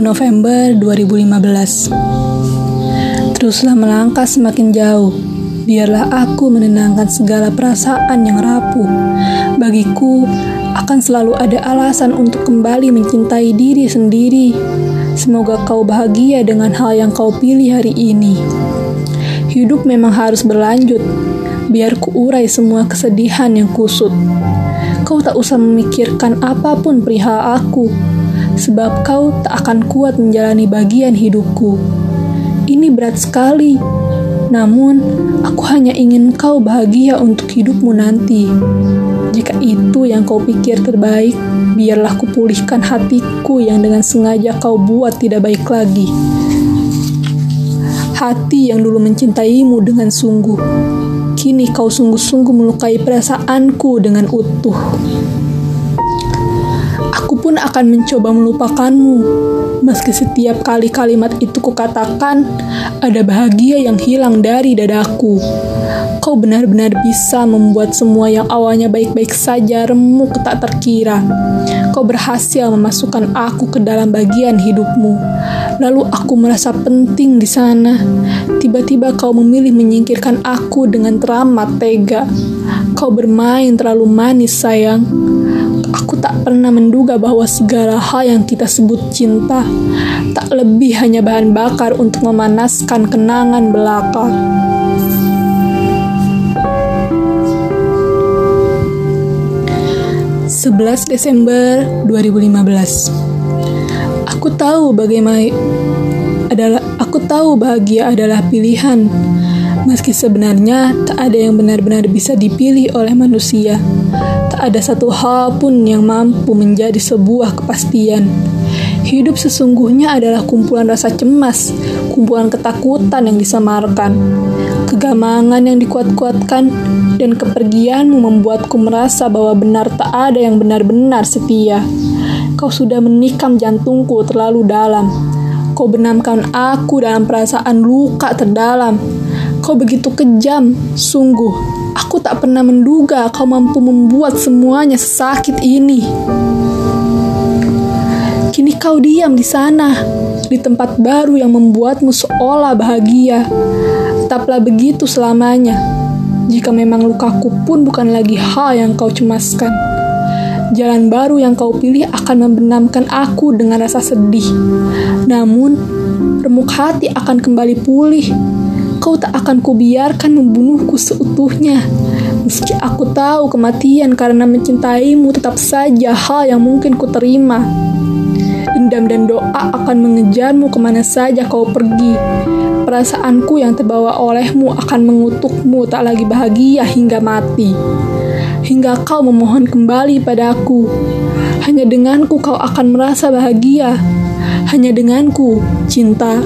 November 2015 Teruslah melangkah semakin jauh. Biarlah aku menenangkan segala perasaan yang rapuh. Bagiku akan selalu ada alasan untuk kembali mencintai diri sendiri. Semoga kau bahagia dengan hal yang kau pilih hari ini. Hidup memang harus berlanjut. Biar ku urai semua kesedihan yang kusut. Kau tak usah memikirkan apa pun perihal aku sebab kau tak akan kuat menjalani bagian hidupku. Ini berat sekali, namun aku hanya ingin kau bahagia untuk hidupmu nanti. Jika itu yang kau pikir terbaik, biarlah kupulihkan hatiku yang dengan sengaja kau buat tidak baik lagi. Hati yang dulu mencintaimu dengan sungguh, kini kau sungguh-sungguh melukai perasaanku dengan utuh pun akan mencoba melupakanmu. Meski setiap kali kalimat itu kukatakan, ada bahagia yang hilang dari dadaku. Kau benar-benar bisa membuat semua yang awalnya baik-baik saja remuk tak terkira. Kau berhasil memasukkan aku ke dalam bagian hidupmu. Lalu aku merasa penting di sana. Tiba-tiba kau memilih menyingkirkan aku dengan teramat tega. Kau bermain terlalu manis, sayang Aku tak pernah menduga bahwa segala hal yang kita sebut cinta tak lebih hanya bahan bakar untuk memanaskan kenangan belaka. Sebelas Desember 2015 Aku tahu bagaimana adalah aku tahu bahagia adalah pilihan meski sebenarnya tak ada yang benar-benar bisa dipilih oleh manusia tak ada satu hal pun yang mampu menjadi sebuah kepastian. Hidup sesungguhnya adalah kumpulan rasa cemas, kumpulan ketakutan yang disamarkan, kegamangan yang dikuat-kuatkan, dan kepergianmu membuatku merasa bahwa benar tak ada yang benar-benar setia. Kau sudah menikam jantungku terlalu dalam. Kau benamkan aku dalam perasaan luka terdalam. Kau begitu kejam, sungguh Aku tak pernah menduga kau mampu membuat semuanya sesakit ini. Kini kau diam di sana, di tempat baru yang membuatmu seolah bahagia. Tetaplah begitu selamanya. Jika memang lukaku pun bukan lagi hal yang kau cemaskan. Jalan baru yang kau pilih akan membenamkan aku dengan rasa sedih. Namun, remuk hati akan kembali pulih Kau tak akan kubiarkan membunuhku seutuhnya. Meski aku tahu kematian karena mencintaimu tetap saja hal yang mungkin ku terima. Dendam dan doa akan mengejarmu ke mana saja kau pergi. Perasaanku yang terbawa olehmu akan mengutukmu tak lagi bahagia hingga mati. Hingga kau memohon kembali padaku. Hanya denganku kau akan merasa bahagia. Hanya denganku, cinta.